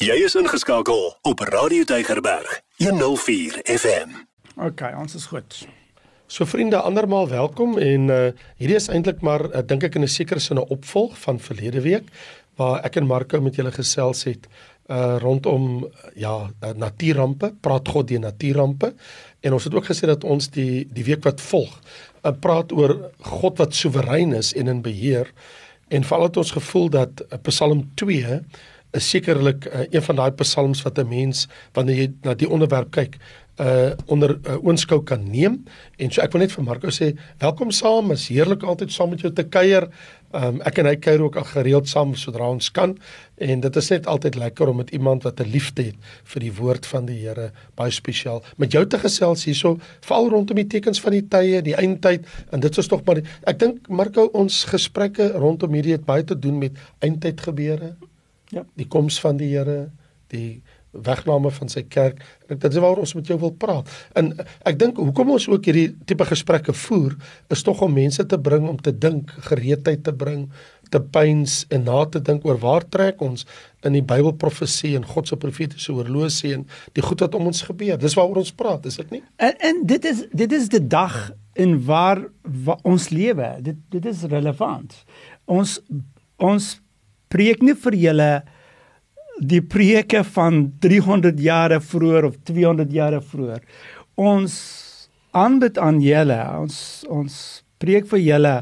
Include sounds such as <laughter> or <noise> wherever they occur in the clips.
Jy is ingeskakel op Radio Tygerberg 104 FM. OK, ons is goed. So vriende, andermaal welkom en uh hierdie is eintlik maar uh, dink ek in 'n sekere sin 'n opvolg van verlede week waar ek en Marco met julle gesels het uh rondom ja, uh, natuurrampe, praat God die natuurrampe en ons het ook gesê dat ons die die week wat volg uh, praat oor God wat soewerein is en in beheer en veral het ons gevoel dat uh, Psalm 2 is sekerlik uh, een van daai psalms wat 'n mens wanneer jy na die onderwerp kyk uh onder uh, oënskou kan neem. En so ek wil net vir Marco sê welkom saam is heerlik altyd saam met jou te kuier. Um ek en hy kuier ook al gereeld saam sodra ons kan. En dit is net altyd lekker om met iemand wat 'n liefde het vir die woord van die Here baie spesiaal met jou te gesels hierso val rondom die tekens van die tye die eindtyd. En dit is tog maar ek dink Marco ons gesprekke rondom hierdie het baie te doen met eindtyd gebeure Ja. Die koms van die Here, die wegname van sy kerk. Ek dit is waaroor ons met jou wil praat. En ek dink hoekom ons ook hierdie tipe gesprekke voer is tog om mense te bring om te dink, gereedheid te bring, te pyns en na te dink oor waar trek ons in die Bybelprofesie en God se profetiese oorlosie en die goed wat om ons gebeur. Dis waaroor ons praat, is dit nie? En en dit is dit is die dag in waar, waar ons lewe. Dit dit is relevant. Ons ons preek nie vir julle die preke van 300 jare vroeër of 200 jare vroeër. Ons aanbid aan julle. Ons ons preek vir julle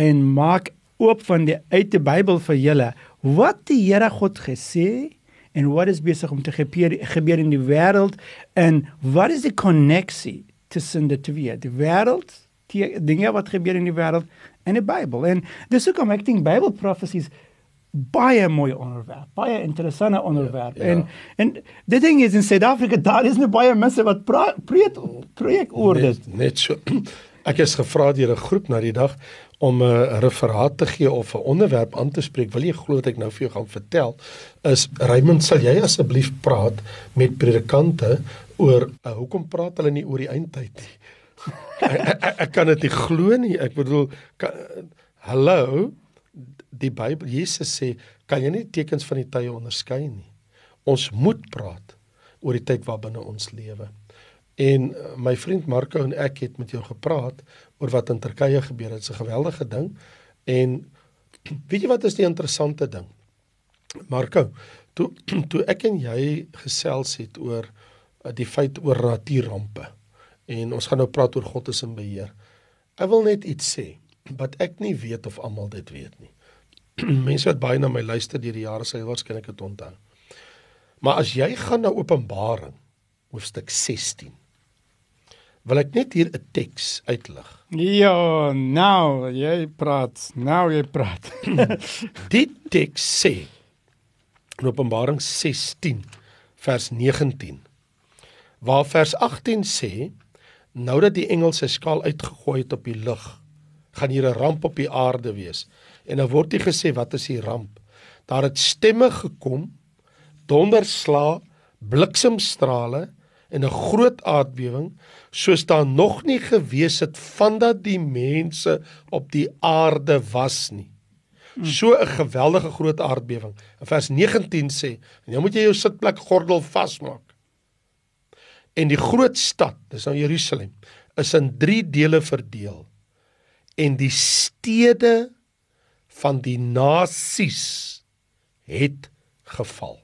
en maak oop van die uit die Bybel vir julle wat die Here God gesê en wat is besig om te gebeur gebeur in die wêreld en wat is die koneksie tussen die twee? Die wêreld, die dinge wat gebeur in die wêreld en die Bybel. En dis hoekom ek dink Bible prophecies baie mooi onderwerp, baie interessante onderwerp. Ja, ja. En en die ding is in Suid-Afrika daar is nie baie mense wat preek preek oor dit. Net, net so. <clears throat> Ek is gevra deur 'n groep na die dag om 'n referaat te gee of 'n onderwerp aan te spreek. Wil jy glo dat ek nou vir jou gaan vertel? Is Raymond, sal jy asseblief praat met predikante oor uh, hoekom praat hulle nie oor die eindtyd nie? <laughs> ek, ek, ek kan dit nie glo nie. Ek bedoel, hallo, die Bybel Jesus sê, kan jy nie tekens van die tye onderskei nie. Ons moet praat oor die tyd waarbinne ons lewe. En uh, my vriend Marco en ek het met jou gepraat oor wat in Turkye gebeur het. Dit's 'n geweldige ding. En <clears throat> weet jy wat is die interessante ding? Marco, toe <clears throat> toe ek en jy gesels het oor uh, die feit oor natuurrampe en ons gaan nou praat oor God is in beheer. Ek wil net iets sê wat ek nie weet of almal dit weet nie. <clears throat> mense wat baie na my luister deur die jare sal waarskynlik dit onthou. Maar as jy gaan na Openbaring hoofstuk 16 wil ek net hier 'n teks uitlig. Ja, nou jy praat, nou jy praat. <clears throat> Die teks sê in Openbaring 16 vers 19 waar vers 18 sê nou dat die engel sy skaal uitgegooi het op die lug gaan hier 'n ramp op die aarde wees En dan word dit gesê wat is die ramp? Daar het stemme gekom, donderslae, bliksemstrale en 'n groot aardbewing soos daar nog nie gewees het vandat die mense op die aarde was nie. So 'n geweldige groot aardbewing. In vers 19 sê, en nou moet jy jou sitplek gordel vasmaak. En die groot stad, dis nou Jerusalem, is in 3 dele verdeel. En die stede van die nasies het geval.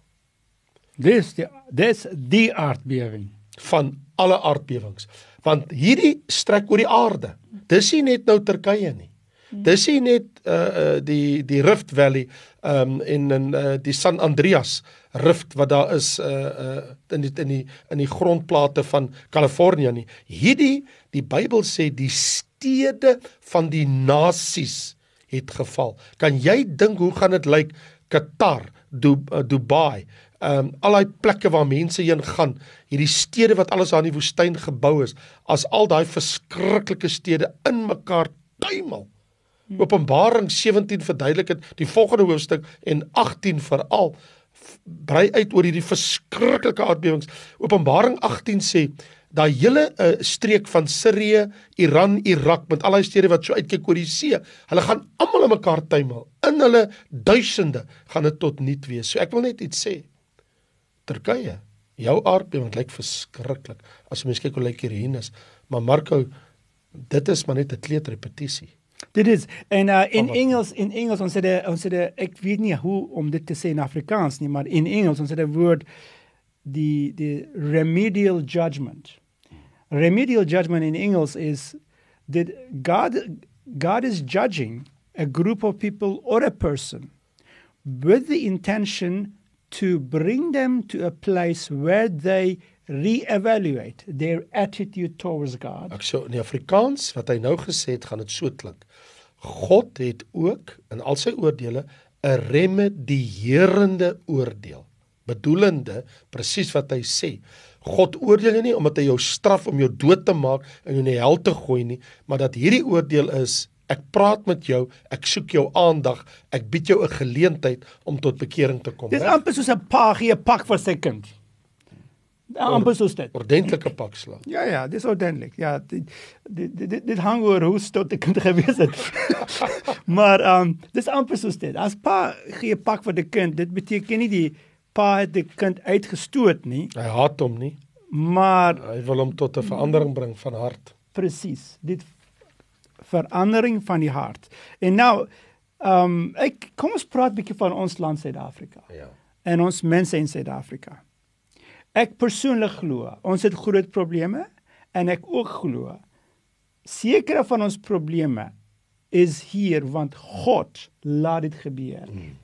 Dis die dis die aardbewing van alle aardbewings. Want hierdie strek oor die aarde. Dis nie net nou Turkye nie. Dis nie net uh uh die die Rift Valley um en in uh die San Andreas rift wat daar is uh uh in die in die in die grondplate van Kalifornië nie. Hierdie die Bybel sê die stede van die nasies het geval. Kan jy dink hoe gaan dit lyk Qatar, du uh, Dubai, ehm um, al daai plekke waar mense heen gaan, hierdie stede wat alles aan die woestyn gebou is, as al daai verskriklike stede in mekaar tuimel. Hmm. Openbaring 17 verduidelik dit die volgende hoofstuk en 18 veral brei uit oor hierdie verskriklike aardbewings. Openbaring 18 sê daai hele uh, streek van Sirië, Iran, Irak met al daai stede wat so uitkyk oor die see, hulle gaan almal in mekaar tuimel. In hulle duisende gaan dit tot niet wees. So ek wil net iets sê. Turkye. Jou aardbewing lyk verskriklik. As jy mens kyk hoe lyk hier hiernis, maar Marco dit is maar net 'n kleed repetisie. Dit is en uh, in? Engels in Engels 'n ons het 'n ek weet nie hoe om dit te in Afrikaans nie, maar in Engels het 'n woord die die remedial judgment. Remedial judgment in Engels is that God God is judging a group of people or a person with the intention to bring them to a place where they reevaluate their attitude towards God. Ek sê in die Afrikaans wat hy nou gesê het, gaan dit so klink. God het ook in al sy oordeele 'n remedierende oordeel, bedoelende presies wat hy sê. God oordeel jou nie omdat hy jou straf om jou dood te maak en jou in die hel te gooi nie, maar dat hierdie oordeel is Ek praat met jou, ek soek jou aandag, ek bied jou 'n geleentheid om tot bekering te kom. Dis amper soos 'n pa gee 'n pak vir sy kind. Amper soos dit. ordentlike pakslag. Ja ja, dis ordentlik. Ja, dit dit dit, dit hang oor hoe stout die kind gewees het. <laughs> maar ehm um, dis amper soos dit. As pa gee 'n pak vir die kind, dit beteken nie die pa het die kind uitgestoot nie, Hy haat hom nie. maar Hy wil hom tot 'n verandering bring van hart. presies, dit verandering van die hart. En nou ehm um, ek kom ons praat 'n bietjie van ons land Suid-Afrika. Ja. en ons mense in Suid-Afrika. Ek persoonlik glo, ons het groot probleme en ek ook glo sekere van ons probleme is hier want God laat dit gebeur. Mm.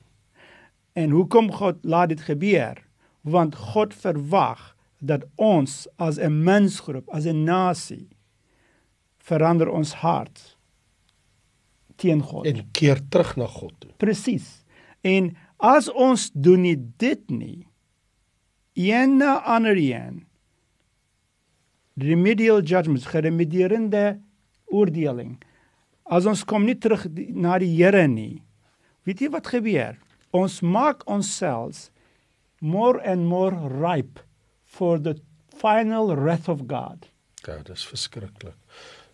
En hoekom God laat dit gebeur? Want God verwag dat ons as 'n mensgroep, as 'n nasie verander ons hart teen God. En keer terug na God toe. Presies. En as ons doen nie dit nie, een na ander een remedial judgments, geremedierende oordeling. As ons kom nie terug na die Here nie, weet jy wat gebeur? Ons maak onsself more and more ripe for the final wrath of God. Ja, dis verskriklik.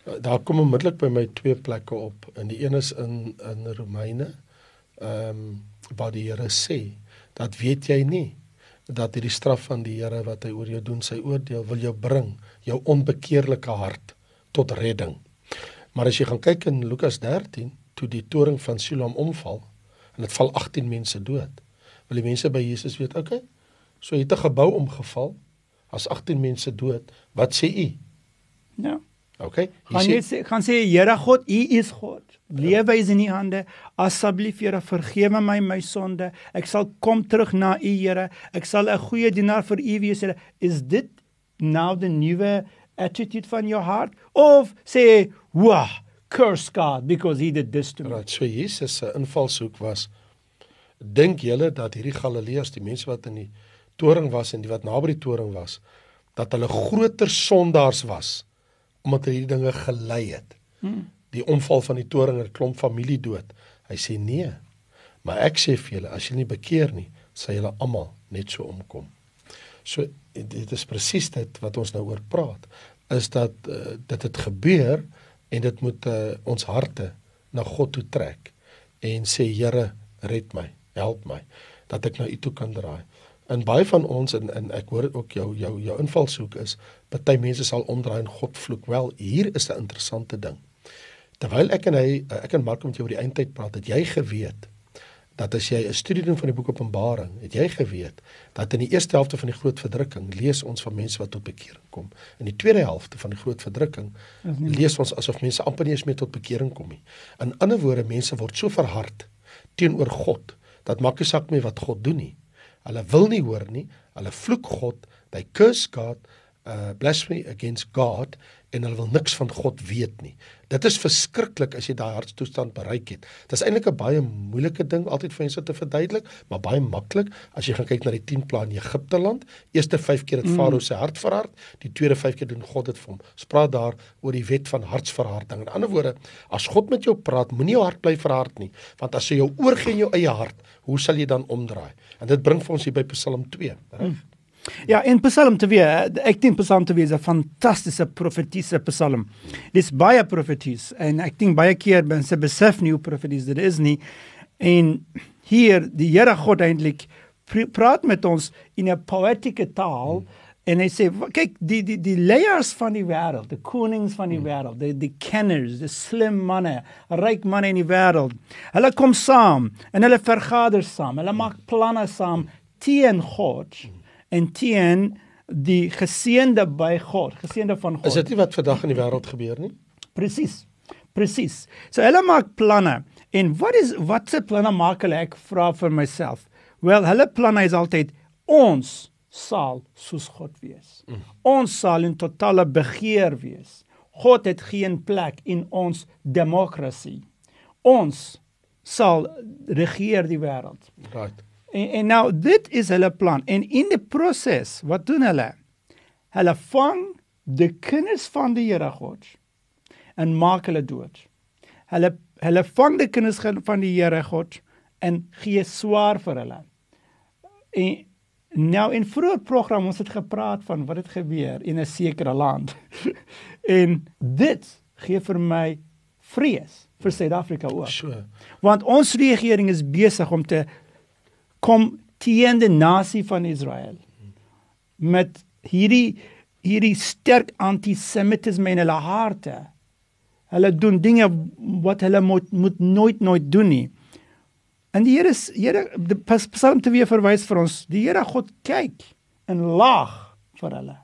Uh, Daar kom onmiddellik by my twee plekke op. En die een is in in Romeine. Ehm um, waar die Here sê dat weet jy nie dat hierdie straf van die Here wat hy oor jou doen, sy oordeel wil jou bring, jou onbekeerlike hart tot redding. Maar as jy gaan kyk in Lukas 13, toe die toring van Siloam omval en dit val 18 mense dood. Wil die mense by Jesus weet, okay? So het 'n gebou omgeval, as 18 mense dood. Wat sê u? Ja. Okay? Gaan jy sê gaan sê Here God, U is God. Lewe is in U hande. Asseblief Here, vergewe my my sonde. Ek sal kom terug na U Here. Ek sal 'n goeie dienaar vir U wees Here. Is dit nou die nuwe attitude van jou hart of sê, "Wah, curse God because he did this to me." Right, so Jesus se invalshoek was dink julle dat hierdie Galileërs, die mense wat in die toring was en die wat naby die toring was, dat hulle groter sondaars was omdat hulle hierdie dinge gelei het. Hmm. Die omval van die toring 'n klomp familie dood. Hy sê nee. Maar ek sê vir julle, as julle nie bekeer nie, sal julle almal net so omkom. So dit is presies dit wat ons nou oor praat, is dat uh, dit het gebeur en dit moet uh, ons harte na God toe trek en sê Here, red my, help my dat ek na U toe kan draai. En baie van ons en, en ek hoor ook jou jou jou invalshoek is party mense sal omdraai en God vloek. Wel, hier is 'n interessante ding. Terwyl ek en hy ek en Mark met jou oor die eindtyd praat, het jy geweet dat as jy 'n studie doen van die boek Openbaring, het jy geweet dat in die eerste helfte van die groot verdrukking lees ons van mense wat tot bekering kom. In die tweede helfte van die groot verdrukking lees ons asof mense amper nie eens meer tot bekering kom nie. In ander woorde, mense word so verhard teenoor God dat maak nie saak meer wat God doen nie. Hulle wil nie hoor nie. Hulle vloek God, they curse God, uh blasphemy against God en hulle wil niks van God weet nie. Dit is verskriklik as jy daai hartstoestand bereik het. Dit is eintlik 'n baie moeilike ding altyd vir mense te verduidelik, maar baie maklik as jy gaan kyk na die 10 pla in Egipte land. Eerste 5 keer het mm. Farao sy hart verhard, die tweede 5 keer doen God dit vir hom. Ons praat daar oor die wet van hartsverharding. In ander woorde, as God met jou praat, moenie jou hart bly verhard nie, want as jy jou oorgee in jou eie hart, hoe sal jy dan omdraai? En dit bring vir ons hier by Psalm 2, reg? Mm. Ja, in Psalm 2, ek dink Psalm 2 is 'n fantastiese profetiese psalm. Dis baie profeties en ek dink baie keer mense besef nie hoe profeties dit is nie. En hier die Here God eintlik pr praat met ons in 'n poëtiese taal hmm. en hy sê kyk die die die leiers van die wêreld, die konings van die hmm. wêreld, die die kenners, die slim manne, ryk manne in die wêreld. Hulle kom saam en hulle vergader saam. Hulle maak planne saam teen God hmm. En teen die geseënde by God, geseënde van God. Is dit nie wat vandag in die wêreld gebeur nie? Presies. Presies. So hulle maak planne. En wat is wat se planne maak hulle? Ek vra vir myself. Wel, hulle planne is altyd ons sal soos God wees. Mm. Ons sal in totale begeer wees. God het geen plek in ons demokrasie. Ons sal regeer die wêreld. Right. En, en nou dit is hulle plan. En in die proses, wat doen hulle? Hulle vang die kinders van die Here God en maak hulle dood. Hulle hulle vang die kinders van die Here God en gee swaar vir hulle. En nou in vroeë program ons het gepraat van wat het gebeur in 'n sekere land. <laughs> en dit gee vir my vrees vir Suid-Afrika ook. Sure. Want ons regering is besig om te kom teen die nasie van Israel met hierdie hierdie sterk antisemitisme in hulle harte. Hulle doen dinge wat hulle moet moet nooit nooit doen nie. En die Here Here Psalm 2 verwys vir ons, die Here God kyk en lag vir hulle.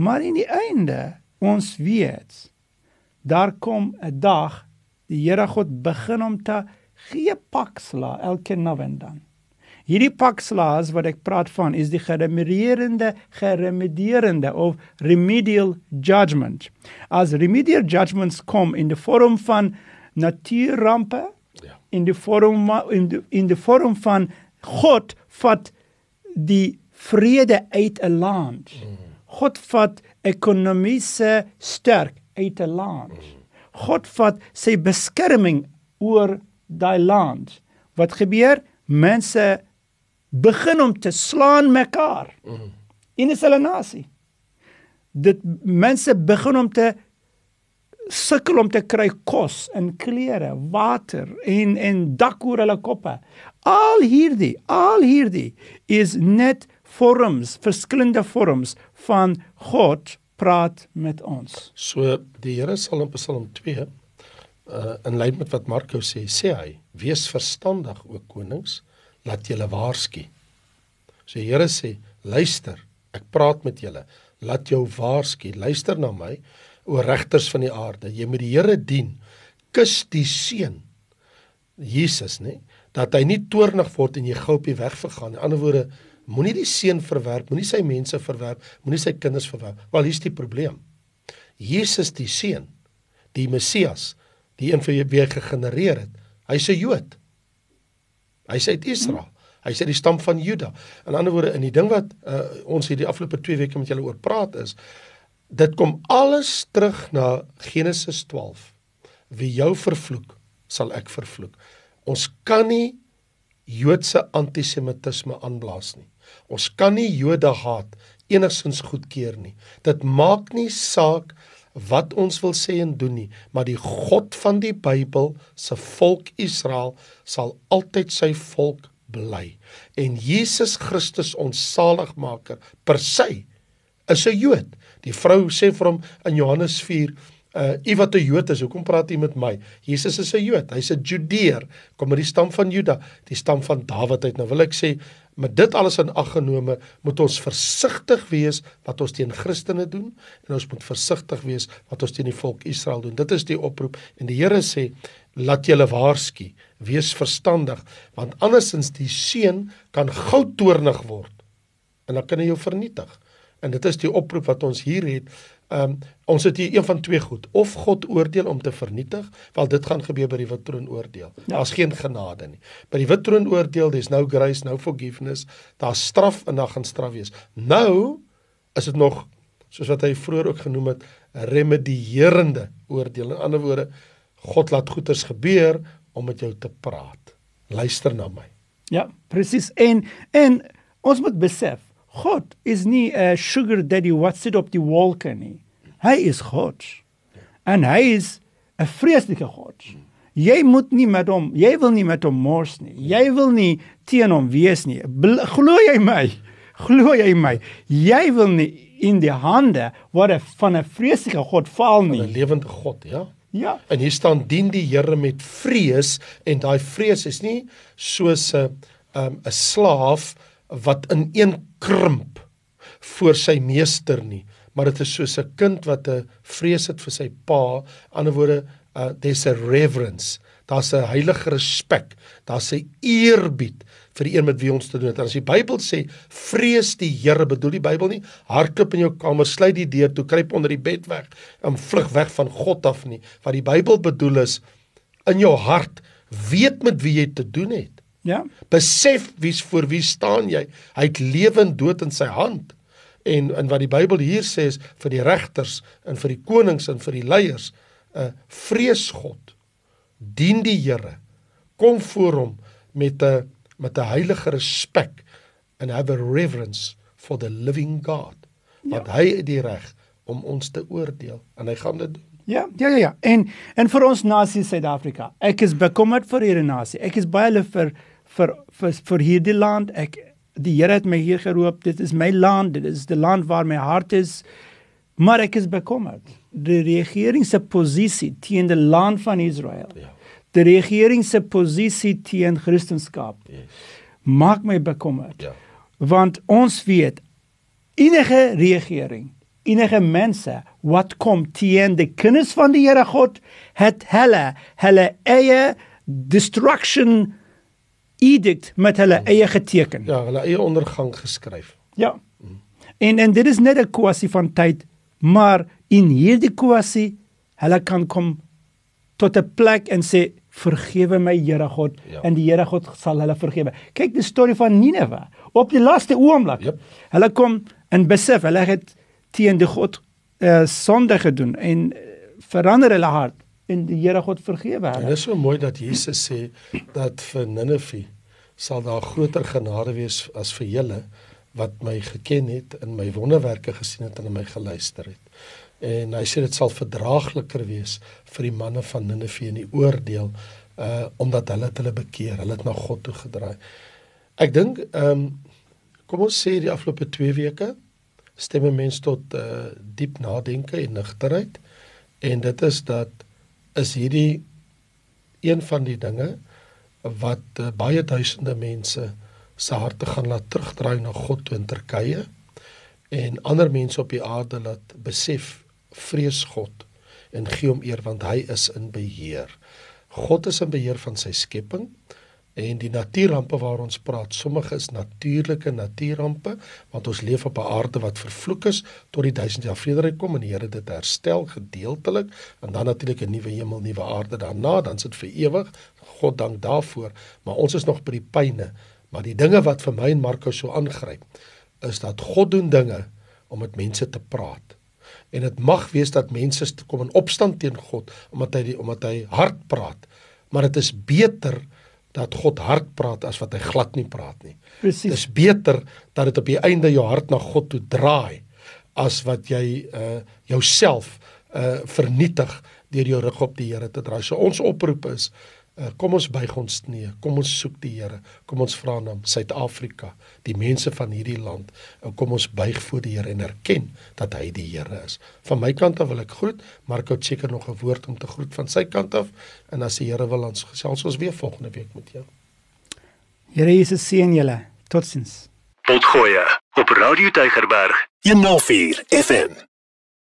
Maar in die einde, ons weet, daar kom 'n dag die Here God begin om te gee paksla elke nou en dan. Hierdie pakslaas wat ek praat van is die geremedierende geremedierende of remedial judgment. As remedial judgments kom in die vorm van natuurrampe, in die vorm in die, in die vorm van God vat die vrede uit 'n land. God vat ekonomiese sterk uit 'n land. God vat sy beskerming oor daai land. Wat gebeur? Mense begin om te slaan mekaar. In 'n selfe nasie. Dit mense begin om te sukkel om te kry kos en klere, water en en dak oor hulle koppe. Al hierdie, al hierdie is net vorms, verskillende vorms van God praat met ons. So die Here sal in Psalm 2 uh in lyn met wat Marko sê, sê hy: "Wees verstandig, o konings, laat julle waarsku." So die Here sê: "Luister, ek praat met julle. Laat jou waarsku. Luister na my." o regters van die aarde, jy moet die Here dien. Kus die seun Jesus, nê? Dat hy nie toornig word en jy gou op die weg vergaan. In ander woorde, moenie die seun verwerp, moenie sy mense verwerp, moenie sy kinders verwerp. Wel, hier's die probleem. Jesus die seun, die Messias, die een vir wie hy gegenereer het. Hy's 'n Jood. Hy's uit Israel. Hy's uit die stam van Juda. In ander woorde, in die ding wat uh, ons hierdie afgelope 2 weke met julle oor praat is, dit kom alles terug na Genesis 12. Wie jou vervloek, sal ek vervloek. Ons kan nie Joodse antisemitisme aanblaas nie. Ons kan nie Jode haat enigsins goedkeur nie. Dit maak nie saak wat ons wil sê en doen nie, maar die God van die Bybel se volk Israel sal altyd sy volk bly. En Jesus Christus ons saligmaker per se is 'n Jood. Die vrou sê vir hom in Johannes 4 Uh u wat 'n Jood is, hoekom praat u met my? Jesus is 'n Jood. Hy's 'n Judeer, kom uit die stam van Juda, die stam van Dawid uit. Nou wil ek sê, met dit alles in ag genome, moet ons versigtig wees wat ons teen Christene doen en ons moet versigtig wees wat ons teen die volk Israel doen. Dit is die oproep en die Here sê, laat julle waarsku, wees verstandig, want andersins die seun kan gou toornig word en dan kan hy jou vernietig en dit is die oproep wat ons hier het. Ehm um, ons het hier een van twee goed. Of God oordeel om te vernietig, wel dit gaan gebeur by die wit troon oordeel. Ja. Daar's geen genade nie. By die wit troon oordeel, there's no grace, no forgiveness. Daar's straf en daar gaan straf wees. Nou is dit nog soos wat hy vroeër ook genoem het, remedierende oordeel. In ander woorde, God laat goeters gebeur om met jou te praat. Luister na my. Ja, presies. En en ons moet besef God is nie 'n sugar daddy wat sit op die wolke nie. Hy is God. En hy is 'n vreeslike God. Jy moet nie met hom, jy wil nie met hom mors nie. Jy wil nie teen hom wees nie. Bl glo jy my? Glo jy my? Jy wil nie in die hande wat van 'n vreeslike God val nie. 'n Lewende God, ja. Ja. En hier staan dien die Here met vrees en daai vrees is nie soos 'n 'n 'n slaaf wat in een krimp voor sy meester nie, maar dit is soos 'n kind wat 'n vrees het vir sy pa. Ander woorde, uh, there's a reverence. Daar's 'n heilige respek. Daar's 'n eerbied vir die een met wie ons te doen het. As die Bybel sê vrees die Here, bedoel die Bybel nie hardloop in jou kamer, sluit die deur toe, kruip onder die bed weg en vlug weg van God af nie. Wat die Bybel bedoel is in jou hart weet met wie jy te doen het. Ja. Besef wie's voor wie staan jy? Hy het lewe en dood in sy hand. En en wat die Bybel hier sê is vir die regters en vir die konings en vir die leiers, uh, vrees God. Dien die Here. Kom voor hom met 'n met 'n heilige respek and have a reverence for the living God. Want ja. hy het die reg om ons te oordeel en hy gaan dit doen. Ja, ja, ja, ja. En en vir ons nasie Suid-Afrika. Ek is bekommerd vir hierdie nasie. Ek is baie lief vir vir vir, vir hierdie land. Ek die Here het my hier geroep. Dit is my land. Dit is die land waar my hart is. Maar ek is bekommerd. Die regering se posisie teen die land van Israel. Ja. Die regering se posisie teen Christendom. Yes. Maak my bekommerd. Ja. Want ons weet enige regering, enige mense wat kom teen die kinders van die Here God, het hulle hulle eie destruction edict met hulle eie geteken. Ja, hulle eie ondergang geskryf. Ja. En en dit is net 'n kwessie van tyd, maar in hierdie kwessie hulle kan kom tot 'n plek en sê vergewe my Here God ja. en die Here God sal hulle vergewe. Kyk die storie van Nineve op die laaste oomblik. Yep. Hulle kom en besef hulle het teen die God uh, sonde gedoen en uh, verander hulle hart en die Here God vergewe hulle. Dit is so mooi dat Jesus sê dat vir Nineve sal daar groter genade wees as vir julle wat my geken het en my wonderwerke gesien het en na my geluister het. En hy sê dit sal verdraagliker wees vir die manne van Nineve in die oordeel uh omdat hulle het hulle bekeer, hulle het na God toe gedraai. Ek dink ehm um, kom ons sê die afgelope 2 weke stem 'n mens tot uh diep nadenke en nigterheid en dit is dat is hierdie een van die dinge wat uh, baie duisende mense se harte gaan laat terugdraai na God toe in Turkye en ander mense op die aarde laat besef vrees God en gee hom eer want hy is in beheer. God is in beheer van sy skepping en die natuurrampe waar ons praat, sommige is natuurlike natuurrampe want ons leef op 'n aarde wat vervloek is tot die 1000 jaar vrederyk kom en die Here dit herstel gedeeltelik en dan natuurlik 'n nuwe hemel, nuwe aarde daarna, dan sit vir ewig. God dank daarvoor, maar ons is nog by die pyne. Maar die dinge wat vir my en Marko so aangryp, is dat God doen dinge om met mense te praat. En dit mag wees dat mense kom in opstand teen God omdat hy die, omdat hy hard praat. Maar dit is beter dat God hard praat as wat hy glad nie praat nie. Presies. Dis beter dat dit op die einde jou hart na God toe draai as wat jy uh jouself uh vernietig deur jou rug op die Here te draai. So ons oproep is uh kom ons buig ons knieë, kom ons soek die Here, kom ons vra na Suid-Afrika, die mense van hierdie land, en kom ons buig voor die Here en erken dat hy die Here is. Van my kant af wil ek groet, Marco het seker nog 'n woord om te groet van sy kant af en as die Here wil ons gesels ons weer volgende week met jou. Here Jesus seën julle. Totsiens. Potgoe op Radio Tygerberg 104 FM.